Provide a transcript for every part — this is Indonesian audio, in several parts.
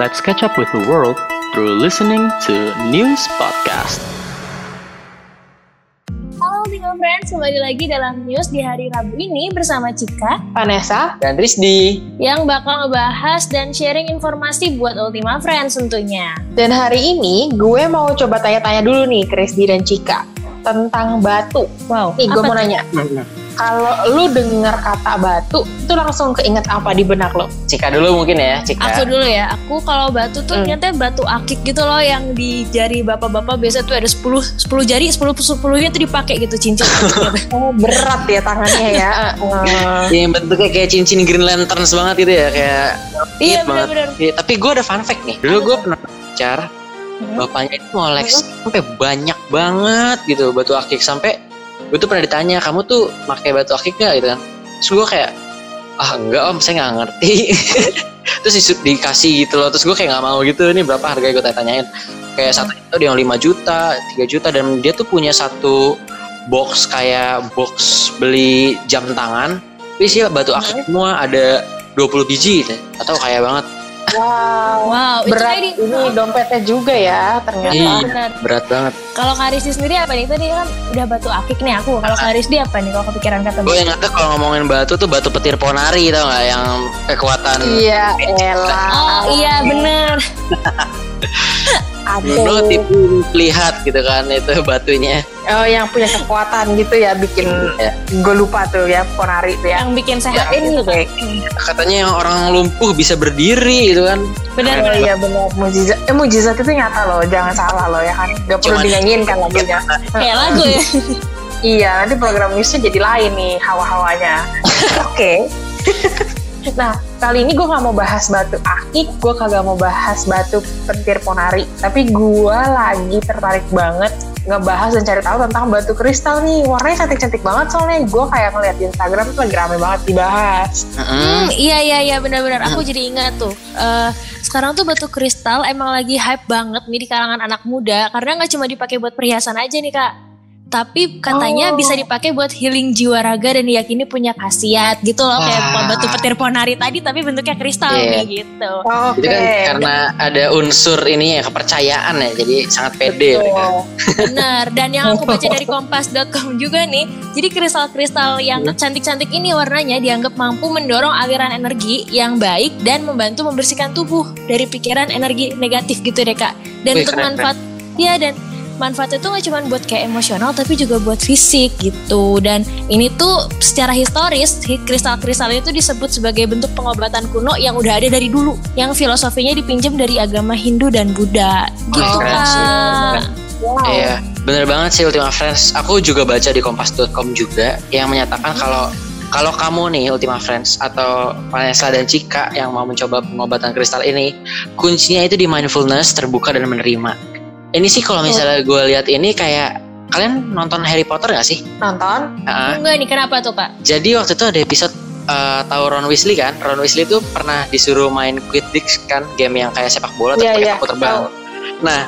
Let's catch up with the world through listening to News Podcast. Halo Ultima Friends, kembali lagi dalam news di hari Rabu ini bersama Cika Vanessa Dan Rizdi. yang bakal ngebahas dan sharing informasi buat Ultima Friends tentunya. dan hari ini gue mau coba tanya-tanya dulu nih ke Rizdi dan Cika tentang batu. Wow, Nih gue mau nanya, kalau lu dengar kata batu itu langsung keinget apa di benak lo? Cika dulu mungkin ya, Cika. Aku dulu ya, aku kalau batu tuh Hmm. ingetnya batu akik gitu loh yang di jari bapak-bapak biasa tuh ada 10 10 jari, 10 10 nya tuh dipakai gitu cincin. Oh berat ya tangannya ya. Eh, Yang bentuknya kayak cincin Green Lanterns banget gitu ya, kayak iya benar-benar. Iya, tapi gue ada fun fact nih. Dulu gue pernah pacar, Hmm. bapaknya itu ngoleksi sampai banyak banget gitu batu akik sampai gue tuh pernah ditanya kamu tuh pakai batu akik gak gitu kan. Terus gue kayak ah enggak om saya nggak ngerti. Terus disu- dikasih gitu loh. Terus gue kayak nggak mau gitu ini berapa harga? Gue tanyain. Kayak satu itu dia yang 5 juta 3 juta dan dia tuh punya satu box kayak box beli jam tangan. Tapi sih batu akik semua ada 20 biji gitu. Atau kaya banget Wow. Wow, itu Berat di- ini dompetnya juga ya ternyata. Iya, Iya. benar. berat banget Kalau Karisti sendiri apa nih? Tadi kan udah batu akik nih aku. Kalau Karisti apa nih? Kalau kepikiran kata Gue ingetnya kalau ngomongin batu tuh batu petir ponari tau gak yang kekuatan Iya, elah. Oh iya bener. Aduh. Tipu lihat gitu kan itu batunya Oh, yang punya kekuatan gitu ya bikin Ya. gue lupa tuh ya Ponari tuh ya. Yang bikin Ya, sehat ini gitu katanya yang orang lumpuh bisa berdiri gitu kan Bener Oh bener. iya benar mujizat. Eh mujizat itu nyata loh, jangan salah loh ya kan. Gak perlu dinyanyiin kan lagunya. Kayak lagu ya. Iya, nanti program newsnya jadi lain nih hawa-hawanya. Oke. nah, kali ini gue nggak mau bahas batu akik, gue kagak mau bahas batu petir ponari. Tapi gue lagi tertarik banget ngebahas dan cari tahu tentang batu kristal nih. Warnanya cantik-cantik banget soalnya gue kayak ngeliat di Instagram tuh lagi rame banget dibahas. Hmm, iya iya iya benar-benar. Aku jadi ingat tuh. eh, sekarang tuh batu kristal emang lagi hype banget nih di kalangan anak muda karena nggak cuma dipakai buat perhiasan aja nih kak. Tapi katanya Oh. bisa dipakai buat healing jiwa raga dan diyakini punya khasiat gitu loh kayak Wah. batu petir ponari tadi tapi bentuknya kristal Iya. nih gitu. Oke. itu kan karena ada unsur ini ya kepercayaan ya jadi sangat pede mereka. Betul. Bener, dan yang aku baca dari kompas.com juga nih, jadi kristal-kristal yang Hmm. cantik-cantik ini warnanya dianggap mampu mendorong aliran energi yang baik dan membantu membersihkan tubuh dari pikiran energi negatif gitu deh kak. Dan Wih, untuk keren, manfaat, ya dan manfaatnya itu nggak cuma buat kayak emosional tapi juga buat fisik gitu. Dan ini tuh secara historis hi- kristal-kristal itu disebut sebagai bentuk pengobatan kuno yang udah ada dari dulu, yang filosofinya dipinjam dari agama Hindu dan Buddha. Gitu Oh, kak. Wow. Iya, bener banget sih Ultima Friends. Aku juga baca di kompas.com juga yang menyatakan kalau kalau kamu nih Ultima Friends atau Vanessa dan Cika yang mau mencoba pengobatan kristal ini, kuncinya itu di mindfulness, terbuka dan menerima. Ini sih kalau misalnya gue lihat ini kayak kalian nonton Harry Potter gak sih? Nonton? Heeh. Enggak nih, kenapa tuh kak? Jadi waktu itu ada episode eh, tahu Ron Weasley kan? Ron Weasley itu pernah disuruh main Quidditch kan, game yang kayak sepak bola tapi Iya, pakai paku terbang. tahu. Nah,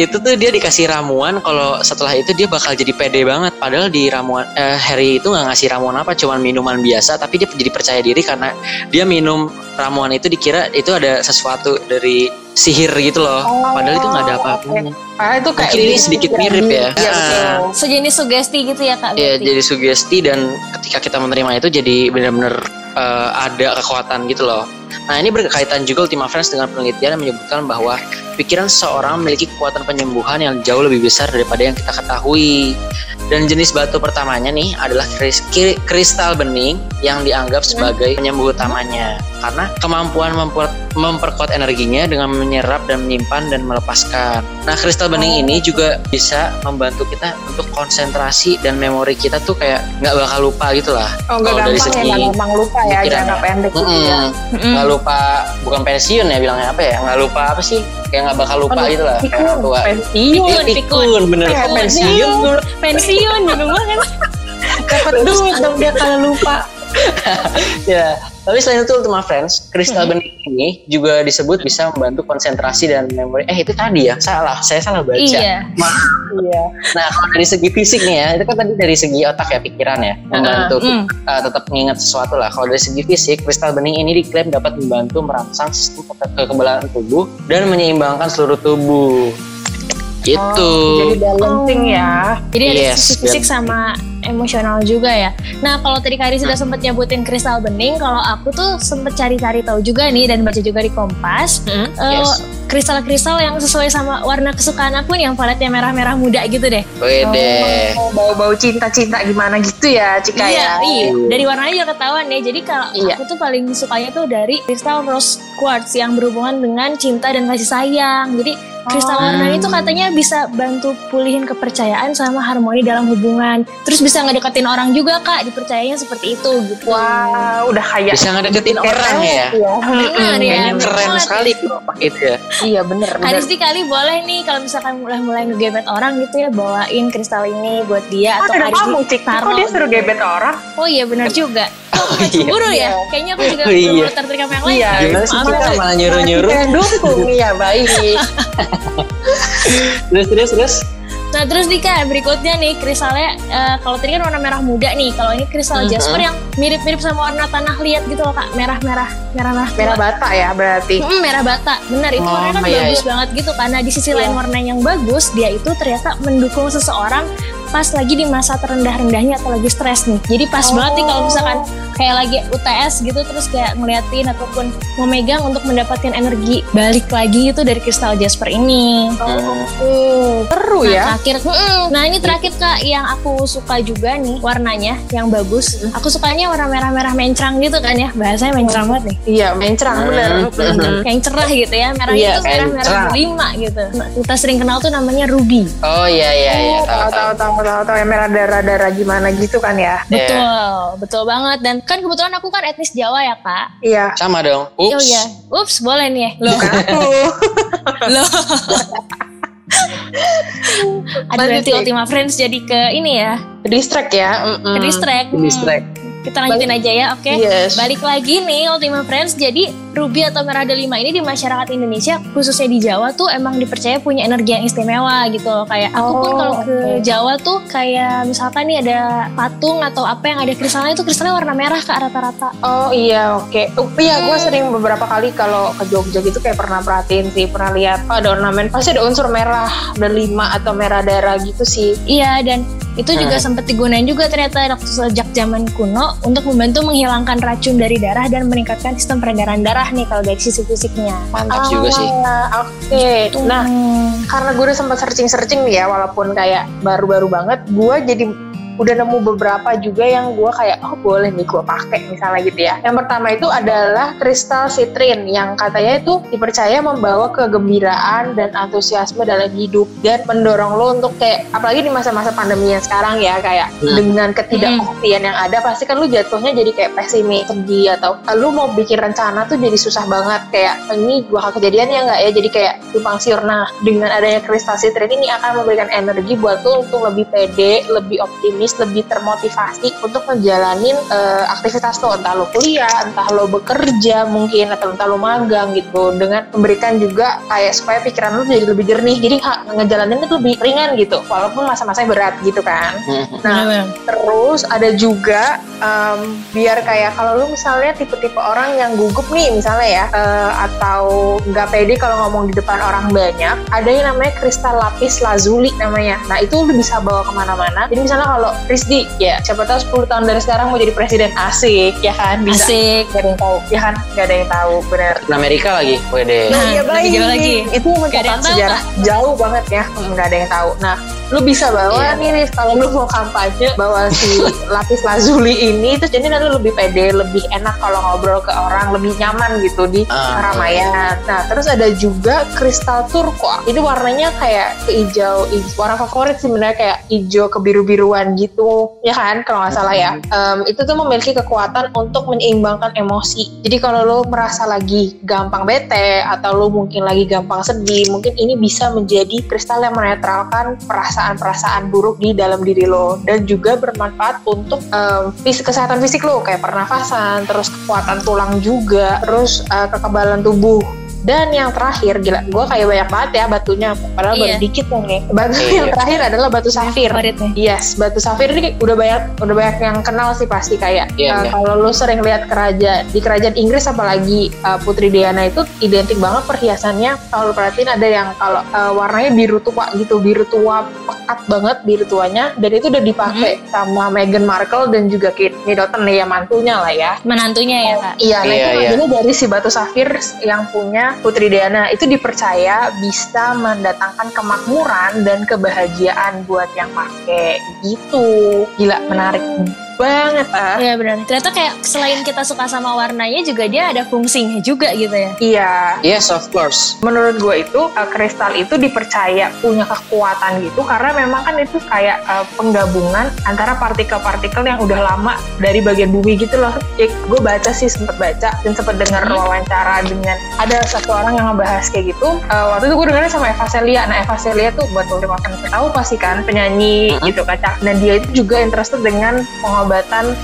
itu tuh dia dikasih ramuan kalau setelah itu dia bakal jadi pede banget padahal di ramuan eh, Harry itu nggak ngasih ramuan apa cuman minuman biasa tapi dia jadi percaya diri karena dia minum ramuan itu dikira itu ada sesuatu dari sihir gitu loh Oh, padahal itu nggak ada apa-apa Padahal itu kayak Mungkin ini sedikit mirip ya. Iya, Ah. Sejenis sugesti gitu ya kak? ya berarti? jadi sugesti dan ketika kita menerima itu jadi benar-benar eh, ada kekuatan gitu loh nah ini berkaitan juga Ultima Friends dengan penelitian yang menyebutkan bahwa pikiran seseorang memiliki kekuatan penyembuhan yang jauh lebih besar daripada yang kita ketahui dan jenis batu pertamanya nih adalah kristal bening yang dianggap sebagai penyembuh utamanya karena kemampuan memper- memperkuat energinya dengan menyerap dan menyimpan dan melepaskan. Nah, kristal bening Oh. ini juga bisa membantu kita untuk konsentrasi dan memori kita tuh kayak nggak bakal lupa gitu lah. Oh, enggak Kalau dari gampang ya, segi nggak gampang lupa ya, jangka ya. pendek gitu ya. Mm-mm. Mm-mm. Nggak lupa bukan pensiun ya bilangnya apa ya? Nggak lupa apa sih? Kayak nggak bakal lupa gitu lah. Kayak tua. Pensiun, Pikun, pikun, bener. Pikun. pensiun. Pensiun gitu banget. dapat duit dong dia kalau lupa. ya Tapi selain itu Ultima Friends, kristal Hmm. bening ini juga disebut bisa membantu konsentrasi dan memori. Eh itu tadi ya, salah. Saya salah baca. Iya. Maaf. Iya. Nah kalau dari segi fisik nih ya, itu kan tadi dari segi otak ya pikiran ya, membantu Hmm. uh, tetap mengingat sesuatu lah. Kalau dari segi fisik, kristal bening ini diklaim dapat membantu merangsang sistem ke- kekebalan tubuh dan menyeimbangkan seluruh tubuh. Gitu. Oh, jadi balancing ya. Jadi ada Yes, sisi fisik sama emosional juga ya. Nah kalau tadi Kari sudah sempat nyebutin kristal bening, kalau aku tuh sempet cari-cari tahu juga nih dan baca juga di Kompas, Hmm, eh, yes. Kristal-kristal yang sesuai sama warna kesukaan aku nih yang paletnya merah-merah muda gitu deh. Wede. Oh, bau-bau cinta-cinta gimana gitu ya, Cika iya, ya. iya. Dari warnanya juga ketahuan ya. Jadi kalau Iya. aku tuh paling sukanya tuh dari kristal rose quartz yang berhubungan dengan cinta dan kasih sayang. Jadi kristal Oh. warna itu katanya bisa bantu pulihin kepercayaan sama harmoni dalam hubungan. Terus bisa ngedeketin orang juga kak, dipercayanya seperti itu gitu. Wah, udah kayak Bisa ngedeketin orang ya. Iya, Bener ya. Kayaknya keren sekali tuh itu ya. Iya bener, bener. Aris kali boleh nih kalau misalkan mulai mulai ngegebet orang gitu ya bawain kristal ini buat dia Oh, atau ada Aris kamu, Cik. Kok dia suruh gitu. gebet orang? Oh iya benar juga. Kok Oh, oh, iya. cemburu ya? Iya. Kayaknya aku juga Oh, iya. belum tertarik sama yang lain. Iya, Gimana sih kita ya. malah nyuruh-nyuruh? Kayak dukung, iya baik. Terus terus terus. Nah terus nih kak berikutnya nih kristalnya eh, kalau tadi kan warna merah muda nih kalau ini kristal Mhm. jasper yang mirip-mirip sama warna tanah liat gitu loh kak merah-merah merah-merah Merah bata ya berarti. Mm, merah bata benar itu Oh, warnanya kan iya, bagus iya. banget gitu karena di sisi Iya. lain warna yang bagus dia itu ternyata mendukung seseorang pas lagi di masa terendah-rendahnya atau lagi stres nih jadi pas Oh. banget nih kalau misalkan kayak lagi UTS gitu terus kayak ngeliatin ataupun memegang untuk mendapatkan energi balik lagi gitu dari kristal jasper ini Oh, seru Nah, ya. terakhir, mm-mm. nah ini terakhir kak yang aku suka juga nih warnanya yang bagus. Aku sukanya warna merah-merah mencrang gitu kan ya, bahasanya mencrang banget nih. Iya, mencerang bener. Hmm. Yang cerah gitu ya, Iya, itu merah-merah mencrang. delima gitu. Kita sering kenal tuh namanya ruby. Oh iya iya iya Oh, tahu tahu tahu. Yang merah darah-darah gimana gitu kan ya. Betul, betul banget. Dan kan kebetulan aku kan etnis Jawa ya kak. Iya. Sama dong. Oh Ups. iya, ups boleh nih ya. Loh, Bukan aku. loh. Ada nanti. Ultima Friends jadi ke ini ya, Distract ya. mm-mm. ke distract. Di distract. Kita lanjutin aja ya, oke? Yes. Balik lagi nih Ultima Friends, jadi ruby atau merah delima ini di masyarakat Indonesia khususnya di Jawa tuh emang dipercaya punya energi yang istimewa gitu loh. Kayak aku pun Oh, kalau ke. Jawa tuh kayak misalkan nih ada patung atau apa yang ada kristalnya itu kristalnya warna merah kak rata-rata. Oh iya oke. Oh, iya gue Hmm. sering beberapa kali kalau ke Jogja gitu kayak pernah perhatiin sih pernah lihat oh, ada ornamen pasti ada unsur merah delima atau merah darah gitu sih. Iya dan itu juga Hmm. sempat digunain juga ternyata waktu sejak zaman kuno untuk membantu menghilangkan racun dari darah dan meningkatkan sistem peredaran darah nih kalau dari sisi fisiknya. Mantap juga sih. Oke. Nah Hmm. karena gue udah sempat searching-searching nih ya walaupun kayak baru-baru banget gue jadi udah nemu beberapa juga yang gue kayak oh boleh nih gue pakai misalnya gitu ya. Yang pertama itu adalah kristal citrin yang katanya itu dipercaya membawa kegembiraan dan antusiasme dalam hidup dan mendorong lo untuk kayak apalagi di masa-masa pandemi yang sekarang ya kayak Hmm. dengan ketidakpastian yang ada pasti kan lu jatuhnya jadi kayak pesimis sedih atau lu mau bikin rencana tuh jadi susah banget. Kayak ini bakal kejadian ya nggak ya? Jadi kayak simpang siur. Nah dengan adanya kristal citrin ini akan memberikan energi buat lu untuk lebih pede lebih optimis lebih termotivasi untuk menjalanin eh, aktivitas lo entah lo kuliah entah lo bekerja mungkin atau entah lo magang gitu dengan memberikan juga kayak supaya pikiran lu jadi lebih jernih jadi ha, ngejalanin itu lebih ringan gitu walaupun masa-masanya berat gitu kan Hmm. nah. Terus ada juga em, biar kayak kalau lu misalnya tipe-tipe orang yang gugup nih misalnya ya eh, atau nggak pede kalau ngomong di depan orang banyak, ada yang namanya kristal lapis lazuli namanya. Nah itu lu bisa bawa ke mana-mana. Jadi misalnya kalau Rizdi ya siapa tahu 10 tahun dari sekarang mau jadi presiden asik ya kan bisa. Asik. Gak ada yang tahu ya kan gak ada yang tahu bener. Di Amerika lagi. Wede. Nah, iya, lebih jauh lagi. Itu Gak ada mencatat yang tahu, sejarah jauh banget ya, nggak ada yang tahu. Nah, lu bisa bawa Iya. nih Riz, kalau lu mau kampanye bawa si lapis lazuli ini, terus jadi nanti lu lebih pede, lebih enak kalau ngobrol ke orang, lebih nyaman gitu di Ah. keramaian. Nah, terus ada juga kristal turquoise. Itu warnanya kayak kehijau, hij- warna favorit sih sebenarnya kayak hijau kebiru-biruan gitu, ya kan? Kalau nggak salah ya. Em, itu tuh memiliki kekuatan untuk menyeimbangkan emosi. Jadi kalau lo merasa lagi gampang bete atau lo mungkin lagi gampang sedih, mungkin ini bisa menjadi kristal yang menetralkan perasaan perasaan-perasaan buruk di dalam diri lo dan juga bermanfaat untuk fisik kesehatan fisik lo kayak pernafasan, terus kekuatan tulang juga, terus eh, kekebalan tubuh. Dan yang terakhir, gila, gue kayak banyak banget ya batunya, padahal baru Iya. dikit nih. Batu Iya. yang terakhir adalah batu safir. Favoritnya. Yes, batu safir ini udah banyak udah banyak yang kenal sih pasti kayak Iya, uh, iya. kalau lu sering lihat kerajaan di kerajaan Inggris apalagi uh, Putri Diana itu identik banget perhiasannya kalau perhatiin ada yang kalau uh, warnanya biru tua gitu, biru tua pekat banget biru tuanya dan itu udah dipakai sama Meghan Markle dan juga Kate Middleton ya mantunya lah ya. Menantunya ya kak. Iya, nah Iya, itu iya. dari si batu safir yang punya Putri Diana itu dipercaya bisa mendatangkan kemakmuran dan kebahagiaan buat yang pakai gitu. Gila, menarik banget ah. Iya benar. Ternyata kayak selain kita suka sama warnanya juga dia ada fungsinya juga gitu ya. Iya, Yes, of course. menurut gue itu uh, kristal itu dipercaya punya kekuatan gitu karena memang kan itu kayak uh, penggabungan antara partikel-partikel yang udah lama dari bagian bumi gitu loh. Cik, gue baca sih sempet baca dan sempet dengar Hmm. wawancara dengan ada satu orang yang ngebahas kayak gitu. Uh, waktu itu gue dengarnya sama Eva Celia. Nah Eva Celia tuh buat teman yang tahu pasti kan penyanyi Hmm. gitu kaca. Nah dia itu juga interested dengan pengobatan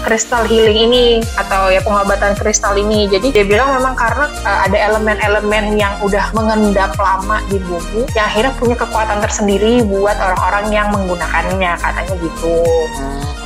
kristal healing ini atau ya pengobatan kristal ini. Jadi dia bilang memang karena uh, ada elemen-elemen yang udah mengendap lama di bumi yang akhirnya punya kekuatan tersendiri buat orang-orang yang menggunakannya katanya gitu. Hmm,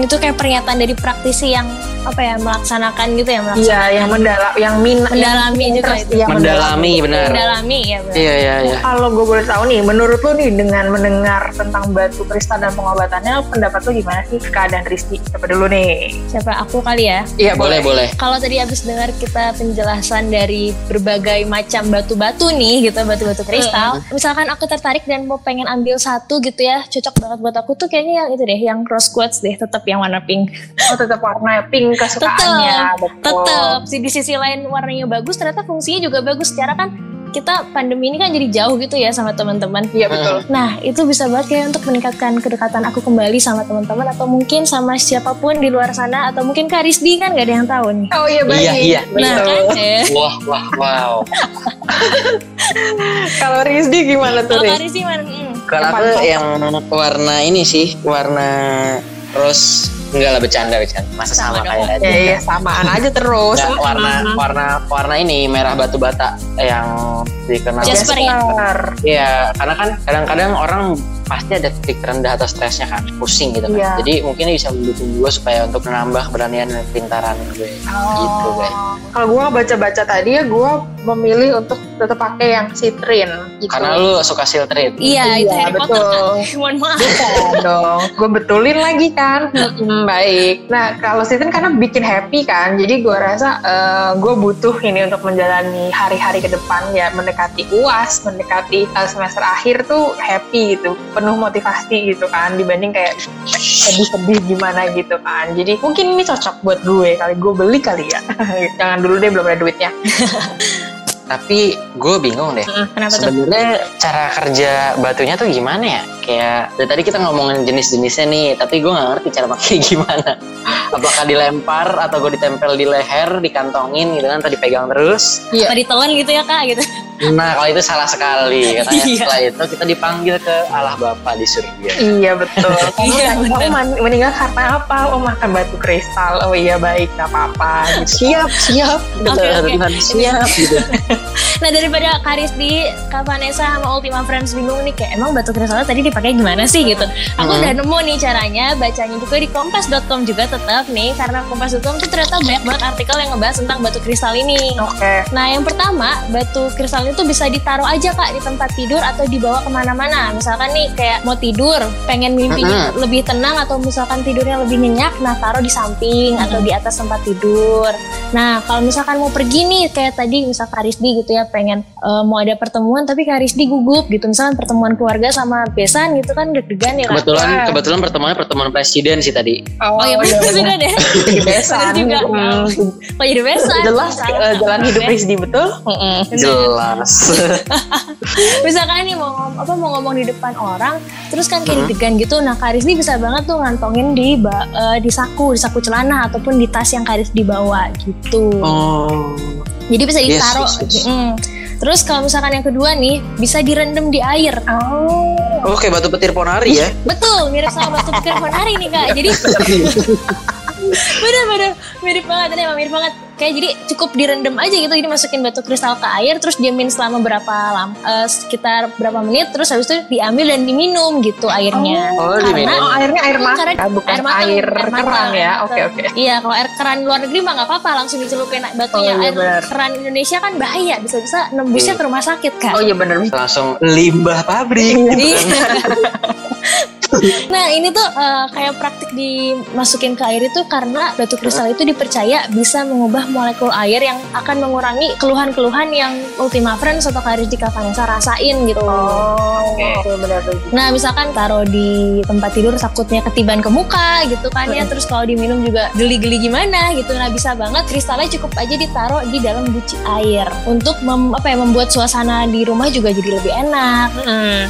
itu kayak pernyataan dari praktisi yang apa ya melaksanakan gitu ya melaksanakan. Iya, yang mendalam, yang min, Mendalami yang juga itu. yang Mendalami, benar. Mendalami ya benar. Iya, iya, iya. Kalau gue boleh tahu nih, menurut lo nih dengan mendengar tentang batu kristal dan pengobatannya, pendapat lo gimana sih keadaan Rizky? Siapa dulu nih? Siapa aku kali ya? Iya Boleh, boleh. Kalau tadi habis dengar kita penjelasan dari berbagai macam batu-batu nih gitu, batu-batu kristal. Misalkan aku tertarik dan mau pengen ambil satu gitu ya, cocok banget buat aku tuh kayaknya yang itu deh, yang rose quartz deh, tetap yang warna pink. Oh tetap warna pink kesukaannya, betul. Tetap sih di sisi lain warnanya bagus, ternyata fungsinya juga bagus. Secara kan kita pandemi ini kan jadi jauh gitu ya sama teman-teman. Iya betul. Nah, itu bisa banget kayak untuk meningkatkan kedekatan aku kembali sama teman-teman atau mungkin sama siapa pun di luar sana atau mungkin Kak Rizdi kan gak ada yang tahu nih. Oh iya baik. Iya, iya. Nah, Betul. kan eh. Wah, wah, wow. Kalau Rizdi gimana tuh Kalau? Rizdi mana? Hmm. Kalau aku yang warna ini sih, warna rose enggak lah bercanda bercanda. Masa Sama sama, kayak Ya iya samaan aja terus. Nggak, warna warna warna ini merah batu bata yang dikenal Jasper ya? Iya, karena kan kadang-kadang orang pasti ada titik terendah atau stresnya kan, pusing gitu kan. Iya. Jadi mungkin bisa mendukung gue supaya untuk menambah keberanian dan pintaran gue. Gitu, guys. Oh. Kalau gue baca-baca tadi ya gue memilih untuk tetap pakai yang citrin. Gitu. Karena lu suka siltrin. Iya, itu Iya, Harry Potter betul. kan. Mohon maaf. Bukan dong, gue betulin lagi kan. Baik. Nah kalau citrin karena bikin happy kan, jadi gue rasa gue butuh ini untuk menjalani hari-hari ke depan ya mendekati uas, mendekati uh, semester akhir tuh happy gitu, penuh motivasi gitu kan, dibanding kayak sedih-sedih gimana gitu kan. Jadi mungkin ini cocok buat gue kali gue beli kali ya. Jangan dulu deh belum ada duitnya. Tapi gue bingung deh. Kenapa tuh? Sebenarnya cara kerja batunya tuh gimana ya? Kayak dari tadi kita ngomongin jenis-jenisnya nih, tapi gue nggak ngerti cara pakai gimana. Apakah dilempar atau gue ditempel di leher, dikantongin gitu kan, atau dipegang terus? Apa ditelan gitu ya kak gitu? Nah kalau itu salah sekali. Katanya Iya. setelah itu kita dipanggil ke Allah Bapa di surga. Iya betul. Iya, Kamu man- meninggal karena apa? Oh makan batu kristal. Oh iya baik, gak apa-apa. Gitu. Siap, siap. Kata oke. Tuhan, siap gitu. Nah daripada Kak Rizdi, Kak Vanessa sama Ultima Friends bingung nih kayak emang batu kristal tadi dipakai gimana sih gitu. Aku Hmm. udah nemu nih caranya, bacanya juga di kompas.com juga tetap nih karena kompas.com tuh ternyata banyak banget artikel yang ngebahas tentang batu kristal ini. Oke. Nah yang pertama batu kristal itu bisa ditaruh aja kak di tempat tidur atau dibawa ke mana-mana. Misalkan nih kayak mau tidur, pengen mimpinya lebih tenang atau misalkan tidurnya lebih nyenyak, nah taruh di samping atau di atas tempat tidur. Nah kalau misalkan mau pergi nih kayak tadi misal Kak Rizdi gitu ya pengen eh, mau ada pertemuan tapi Kak Rizdi gugup gitu misalkan pertemuan keluarga sama besan gitu kan deg-degan ya kak. Kebetulan Wah. kebetulan pertemuan pertemuan presiden sih tadi. Oh iya bener sudah deh. Jadi besan. Juga. Kok jadi besan? Jelas eh, jalan hidup Rizdi betul. Jelas. misalkan nih mau ngom- apa mau ngomong di depan orang terus kan kayak deg-degan gitu nah Karis ini bisa banget tuh ngantongin di ba- eh, di saku di saku celana ataupun di tas yang Karis dibawa gitu oh. Jadi bisa Yes, ditaruh yes, yes. Mm. terus kalau misalkan yang kedua nih bisa direndam di air Oh, Oh kayak batu petir ponari ya? Betul, mirip sama batu petir ponari nih kak. Jadi bener-bener mirip banget, ini emang mirip banget. Kayak jadi cukup direndam aja gitu, jadi masukin batu kristal ke air, terus diamin selama berapa lama, eh, sekitar berapa menit, terus habis itu diambil dan diminum gitu airnya. Oh, diminum. Oh, airnya air mata, Karena bukan air, matang, keran matang, ya. air Oke, oke. Iya, kalau air keran luar negeri mah nggak apa-apa, langsung dicelupin batunya. Oh, iya, air benar. keran Indonesia kan bahaya, bisa-bisa nembusnya ke rumah sakit kak. Oh iya bener. Langsung limbah pabrik. Iya. nah ini tuh eh, kayak praktik dimasukin ke air itu karena batu kristal itu dipercaya bisa mengubah molekul air yang akan mengurangi keluhan-keluhan yang Ultima Friends atau Karistika Vanessa rasain gitu. Oh, oke bener. Nah misalkan taruh di tempat tidur takutnya ketiban ke muka gitu kan ya Terus kalau diminum juga geli-geli gimana gitu Nah bisa banget kristalnya cukup aja ditaruh di dalam guci air Untuk mem- apa ya, membuat suasana di rumah juga jadi lebih enak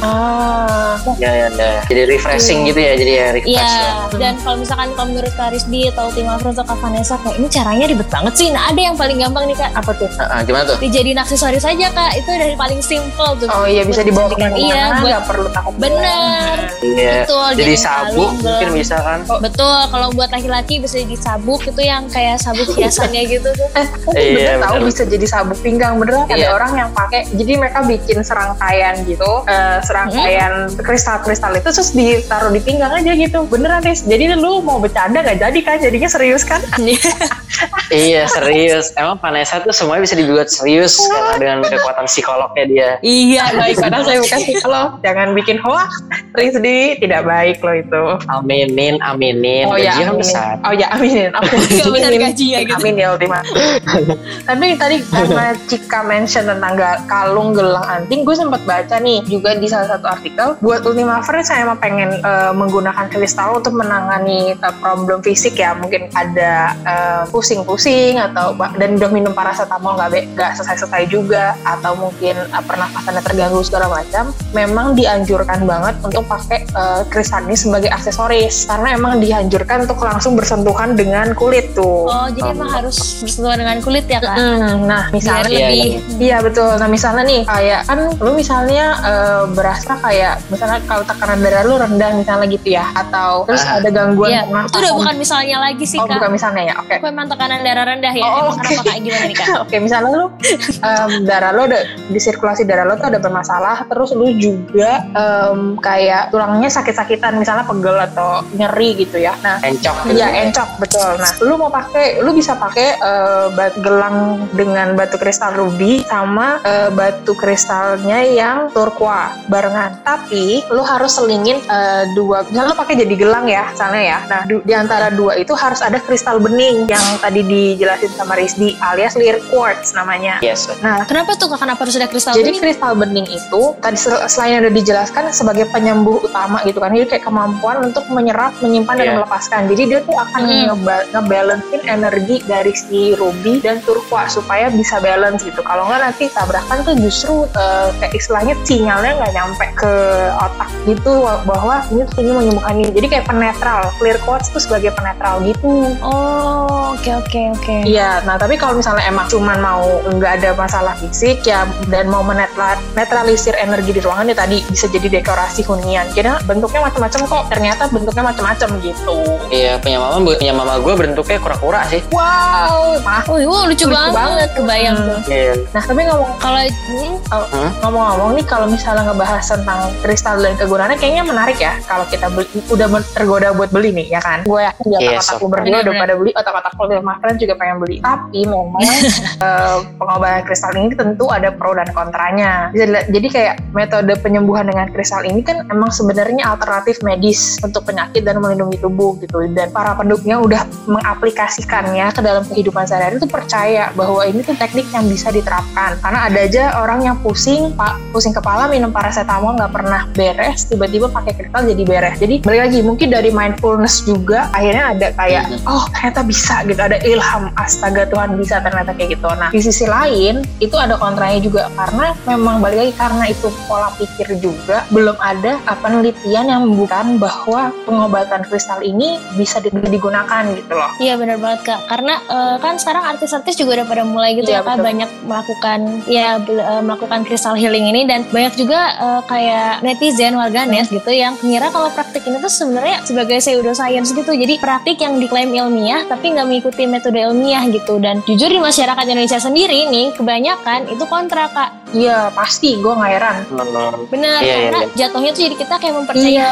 Ah, Ya ya ya. Jadi refreshing gitu ya, jadi ya refresh Iya, ya. dan kalau misalkan kalau menurut Kak Rizdi atau Ultima Friends atau Kak Vanessa kayak ini caranya ribet banget sih Nah ada yang paling gampang nih Kak apa tuh? Ah, ah, gimana tuh? Dijadiin aksesoris aja Kak Itu dari paling simple tuh Oh iya bisa dibawa ke mana-mana, Iya, buat nggak perlu takut. Bener. Iya. Betul, Jadi jadi sabuk kalung, mungkin bisa kan? Betul, kalau buat laki-laki bisa jadi sabuk itu yang kayak sabuk hiasannya gitu tuh. Eh, Iya, bener tahu bener. bisa jadi sabuk pinggang beneran ada Iya. orang yang pakai jadi mereka bikin serangkaian gitu eh, serangkaian kristal-kristal itu terus ditaruh di pinggang aja gitu. Beneran Riz jadi lu mau bercanda gak jadi kan? Jadinya serius kan Iya serius. Emang Vanessa tuh semuanya bisa dibuat serius karena dengan kekuatan psikolognya dia. iya, baik padahal saya bukan psikolog jangan bikin hoax Rizdi tidak baik loh itu Aminin, aminin. Oh ya, kan aminin. besar. Oh ya, aminin. Gak benar gajinya gitu. Amin ya Ultima. Tapi tadi karena Cika mention tentang kalung gelang anting, gue sempat baca nih juga di salah satu artikel. Buat Ultima Friends saya emang pengen eh, menggunakan kristal untuk menangani eh, problem fisik ya. Mungkin ada eh, pusing-pusing atau dan udah minum paracetamol nggak be- nggak selesai-selesai juga atau mungkin eh, pernafasannya terganggu segala macam. Memang dianjurkan banget untuk pakai eh, kristal ini sebagai aksesoris karena emang dianjurkan untuk langsung bersentuhan dengan kulit tuh. Oh, jadi emang harus bersentuhan dengan kulit ya kak? Mm, nah, Biar misalnya Iya, lebih. Iya betul. Nah misalnya nih kayak kan lu misalnya eh, berasa kayak misalnya kalau tekanan darah lu rendah misalnya gitu ya atau terus Ah. ada gangguan Iya, itu udah bukan misalnya lagi sih Oh kak. bukan misalnya ya. Oke. Emang tekanan darah rendah ya. Oh, emang oke. kenapa kak gimana nih kak? Oke misalnya lu em, darah lu ada di sirkulasi darah lu tuh ada bermasalah terus lu juga em, kayak tulangnya sakit-sakitan misalnya pegel atau nyeri gitu ya. Nah Encok gitu. Iya encok betul. Nah, lu mau pakai, lu bisa pakai eh, bat- gelang dengan batu kristal ruby sama eh, batu kristalnya yang turqua barengan. Tapi lu harus selingin eh, dua, misalnya lu pakai jadi gelang ya, misalnya ya. Nah, di antara dua itu harus ada kristal bening yang tadi dijelasin sama Rizdi alias clear quartz namanya. Yes. Nah, Kenapa tuh kak? Kenapa harus ada kristal jadi bening? kristal bening itu tadi sel- selain udah dijelaskan sebagai penyembuh utama gitu kan, jadi kayak kemampuan untuk menyerap, menyimpan dan Iya. melepaskan. Jadi dia tuh akan Hmm. ngeba- ngebalancein energi dari si ruby dan turqua supaya bisa balance gitu. Kalau nggak nanti tabrakan tuh justru eh, kayak istilahnya sinyalnya nggak nyampe ke otak gitu bahwa ini tuh ini menyembuhkan ini. Jadi kayak penetral. Clear quartz tuh sebagai penetral gitu. Oh, oke oke oke. Iya, nah tapi kalau misalnya emang cuman mau nggak ada masalah fisik ya dan mau menetral netralisir energi di ruangan ya tadi bisa jadi dekorasi hunian. Kira bentuknya macam-macam kok. Ternyata bentuknya macam-macam gitu. Iya punya mama punya mama gue bentuknya kura-kura sih. Wow, mah. Oh, wow, lucu, Lucu banget. banget. Kebayang Hmm. tuh. Iya. Nah tapi ngomong Kalau hmm, Hmm? ngomong-ngomong nih kalau misalnya ngebahas tentang kristal dan kegunaannya kayaknya menarik ya kalau kita beli, udah tergoda buat beli nih ya kan. Gue yakin di Yes, otak-otak of lu berdua udah pada beli, otak-otak lu friends juga pengen beli. Tapi memang eh, pengobatan kristal ini tentu ada pro dan kontranya. Jadi kayak metode penyembuhan dengan kristal ini kan emang sebenarnya alternatif medis untuk penyakit dan melindungi tubuh gitu. Dan para penduduknya udah mengaplikasikannya ke dalam kehidupan sehari-hari itu percaya bahwa ini tuh teknik yang bisa diterapkan. Karena ada aja orang yang pusing, pak pusing kepala minum paracetamol nggak pernah beres, tiba-tiba pakai kristal jadi beres. Jadi balik lagi mungkin dari mindfulness juga akhirnya ada kayak Mhm. oh ternyata bisa gitu. Ada ilham astaga Tuhan bisa ternyata kayak gitu nah di sisi lain itu ada kontranya juga karena memang balik lagi karena itu pola pikir juga belum ada uh, penelitian yang membuktikan bahwa pengobatan kristal ini bisa di- digunakan gitu loh Iya benar banget kak. Karena eh, kan sekarang artis-artis juga udah pada mulai gitu Iya, ya kak betul. banyak melakukan ya eh, melakukan crystal healing ini dan banyak juga eh, kayak netizen warganet Hmm. gitu yang mengira kalau praktik ini tuh sebenarnya sebagai pseudoscience gitu. Jadi praktik yang diklaim ilmiah tapi nggak mengikuti metode ilmiah gitu. Dan jujur di masyarakat Indonesia sendiri nih kebanyakan itu kontra kak. iya pasti gue nggak heran Bener Iya, iya, karena iya. jatuhnya tuh jadi kita kayak mempercayai Iya,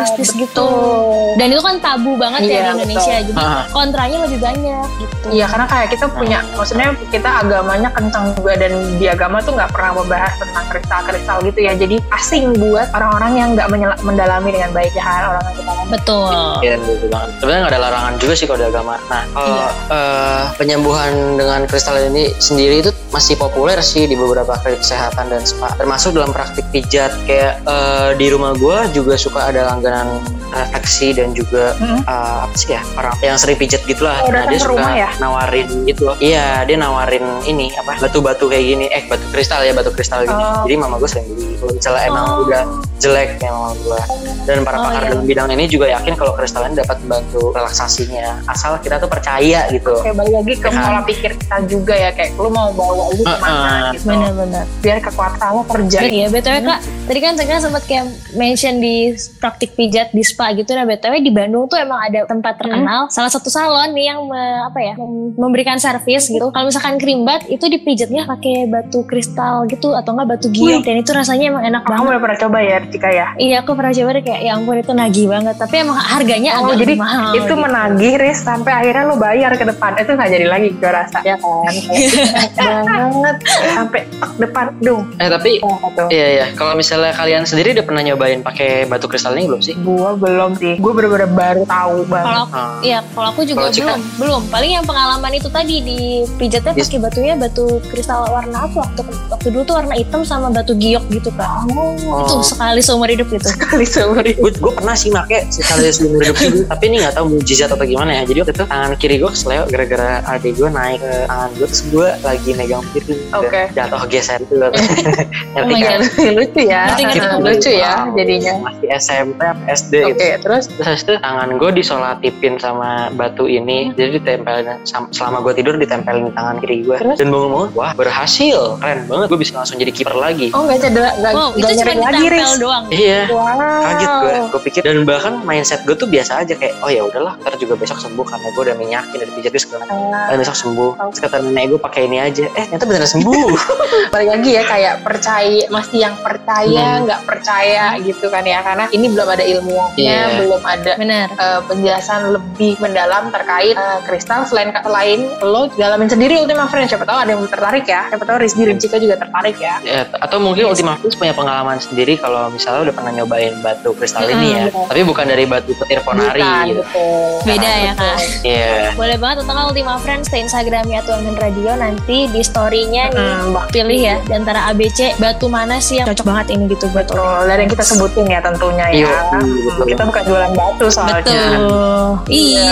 mistis gitu. betul. Dan itu kan tabu banget ya Iya, di Indonesia. Jadi Ah. kontranya lebih banyak gitu. Iya karena kayak kita punya, maksudnya kita agamanya kencang juga dan di agama tuh nggak pernah membahas tentang kristal-kristal gitu ya. Jadi asing buat orang-orang yang nggak mendalami dengan baik ya kan orang yang kita kan. Betul. Iya, betul banget. Sebenarnya nggak ada larangan juga sih kalau di agama. Nah, kalau Iya. eh, penyembuhan dengan kristal ini sendiri itu masih populer sih di beberapa klinik kesehatan dan spa. Termasuk dalam praktik pijat kayak eh, di rumah gue juga suka ada langganan refleksi dan juga Mm-mm. eh, apa sih ya orang yang sering pijat gitulah. Oh, nah dia suka rumah ya? nawarin gitu. Iya, dia nawarin ini apa batu-batu kayak gini. Eh batu kristal ya batu kristal gini. Oh. Jadi mama gue sering beli. Kalau misalnya emang Oh. udah jelek ya mama gue. Dan para Oh, pakar iya. dalam bidang ini juga yakin kalau kristal ini dapat membantu relaksasinya. Asal kita tuh percaya gitu. Kayak balik lagi ke Ya. pola pikir kita juga ya kayak lu mau bawa lu ke mana Uh-uh. gitu. Benar-benar. Biar kekuatan lo kerja. Iya, BTW Kak, tadi kan Tengah sempat kayak mention di praktik pijat di spa gitu. Nah, BTW di Bandung tuh emang ada tempat terkenal, salah satu salon nih yang me- apa ya, mem- memberikan servis gitu. Kalau misalkan krimbat itu dipijatnya pakai batu kristal gitu atau enggak batu giok dan itu rasanya emang enak Kamu banget. udah pernah coba ya Cika ya? Iya, aku pernah coba deh kayak ya ampun itu nagih banget, tapi emang harganya Oh, agak jadi lebih mahal. itu gitu. menagih Riz sampai akhirnya lo bayar ke depan itu nggak jadi lagi gue rasa ya kan Kayak, banget sampai depan dong Eh tapi tuh iya iya. Kalau misalnya kalian sendiri udah pernah nyobain pakai batu kristal ini belum sih? gue belum sih gue bener-bener baru tahu banget Kalau Ah. Iya, kalau aku juga? Belum, belum. Paling yang pengalaman itu tadi di pijatnya Yes. pakai batunya batu kristal warna apa waktu waktu dulu tuh warna hitam sama batu giok gitu kan. Oh. Itu sekali seumur hidup gitu. kali seumur hidup gue pernah sih make sekali seumur hidup dulu tapi ini nggak tahu mujizat atau gimana ya jadi waktu itu tangan kiri gue kesleo gara-gara adik gue naik ke tangan gue terus gue lagi megang piring Oke. dan jatuh geser itu Oh ngerti my kan God. lucu ya lucu ya jadinya masih SMP SD oke gitu terus terus itu tangan gue disolatipin sama batu ini jadi ditempelin selama gue tidur ditempelin di tangan kiri gue Terus? dan bangun-bangun wah berhasil. Keren banget gue bisa langsung jadi kiper lagi. Oh nggak cedera nggak Wow, itu nggak cuma lagi ditempel Riz. doang. iya. Wow. Kaget gue gue pikir. Dan bahkan mindset gue tuh biasa aja kayak oh ya udahlah ntar juga besok sembuh karena gue udah minyakin dari pijat itu segala macam. Ah, besok sembuh. Terus kata nenek gue pakai ini aja. Eh ternyata beneran sembuh. Balik lagi ya kayak percaya masih yang percaya Hmm. nggak percaya gitu kan ya. Karena ini belum ada ilmunya Iya. belum ada Benar. eh, penjelasan lebih mendalam terkait eh, kristal selain selain lo dalamin sendiri Ultima Friends siapa tahu ada yang tertarik ya siapa tahu Rizky dan Cika juga tertarik ya ya, atau mungkin Ultima Friends punya pengalaman sendiri kalau misalnya udah pernah nyobain batu kristal ini ya Hmm. tapi bukan dari batu petir ponari Bukan, gitu betul. Beda ya kak. iya Boleh banget tentang Ultima Friends ke Instagramnya atau Amin Radio nanti di story-nya nih. Hmm, Pilih ya di antara ABC batu mana sih yang cocok banget ini gitu buat betul dari yang kita sebutin ya tentunya ya Iya, betul. kita bukan jualan batu soalnya Betul. Iya.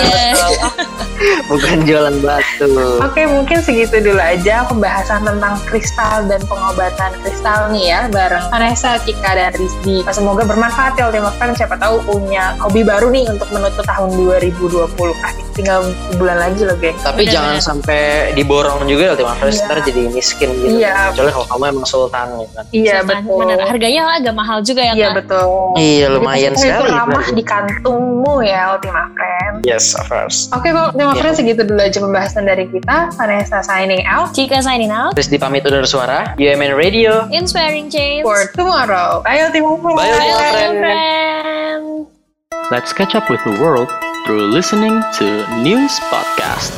Bukan jualan batu Oke, mungkin segitu dulu aja pembahasan tentang kristal dan pengobatan kristal nih ya bareng Vanessa, Cika, dan Rizky. Semoga bermanfaat ya Ultima Friends. Siapa tahu punya hobi baru nih untuk menutup tahun 2020. Asik, tinggal bulan lagi loh, geng. tapi Bener, jangan bener. sampai diborong juga Ultima Friends Iya. ntar jadi miskin gitu Iya. kecuali kalau kamu emang sultan gitu kan Iya, Sultan, betul. Bener. Harganya agak mahal juga ya Iya, kak. betul. iya lumayan Jadi, sekali Itu ramah di kantungmu ya Ultima Friends. Yes of course Oke, kalau Ultima Iya. Friends segitu dulu aja pembahasan dari kita. Vanessa signing out Cika signing out. Terus dipamit undur suara UMN Radio Inspiring change. for tomorrow. Bye Ultima Friends. Bye, Bye, friend. friend. Let's catch up with the world through listening to News Podcast.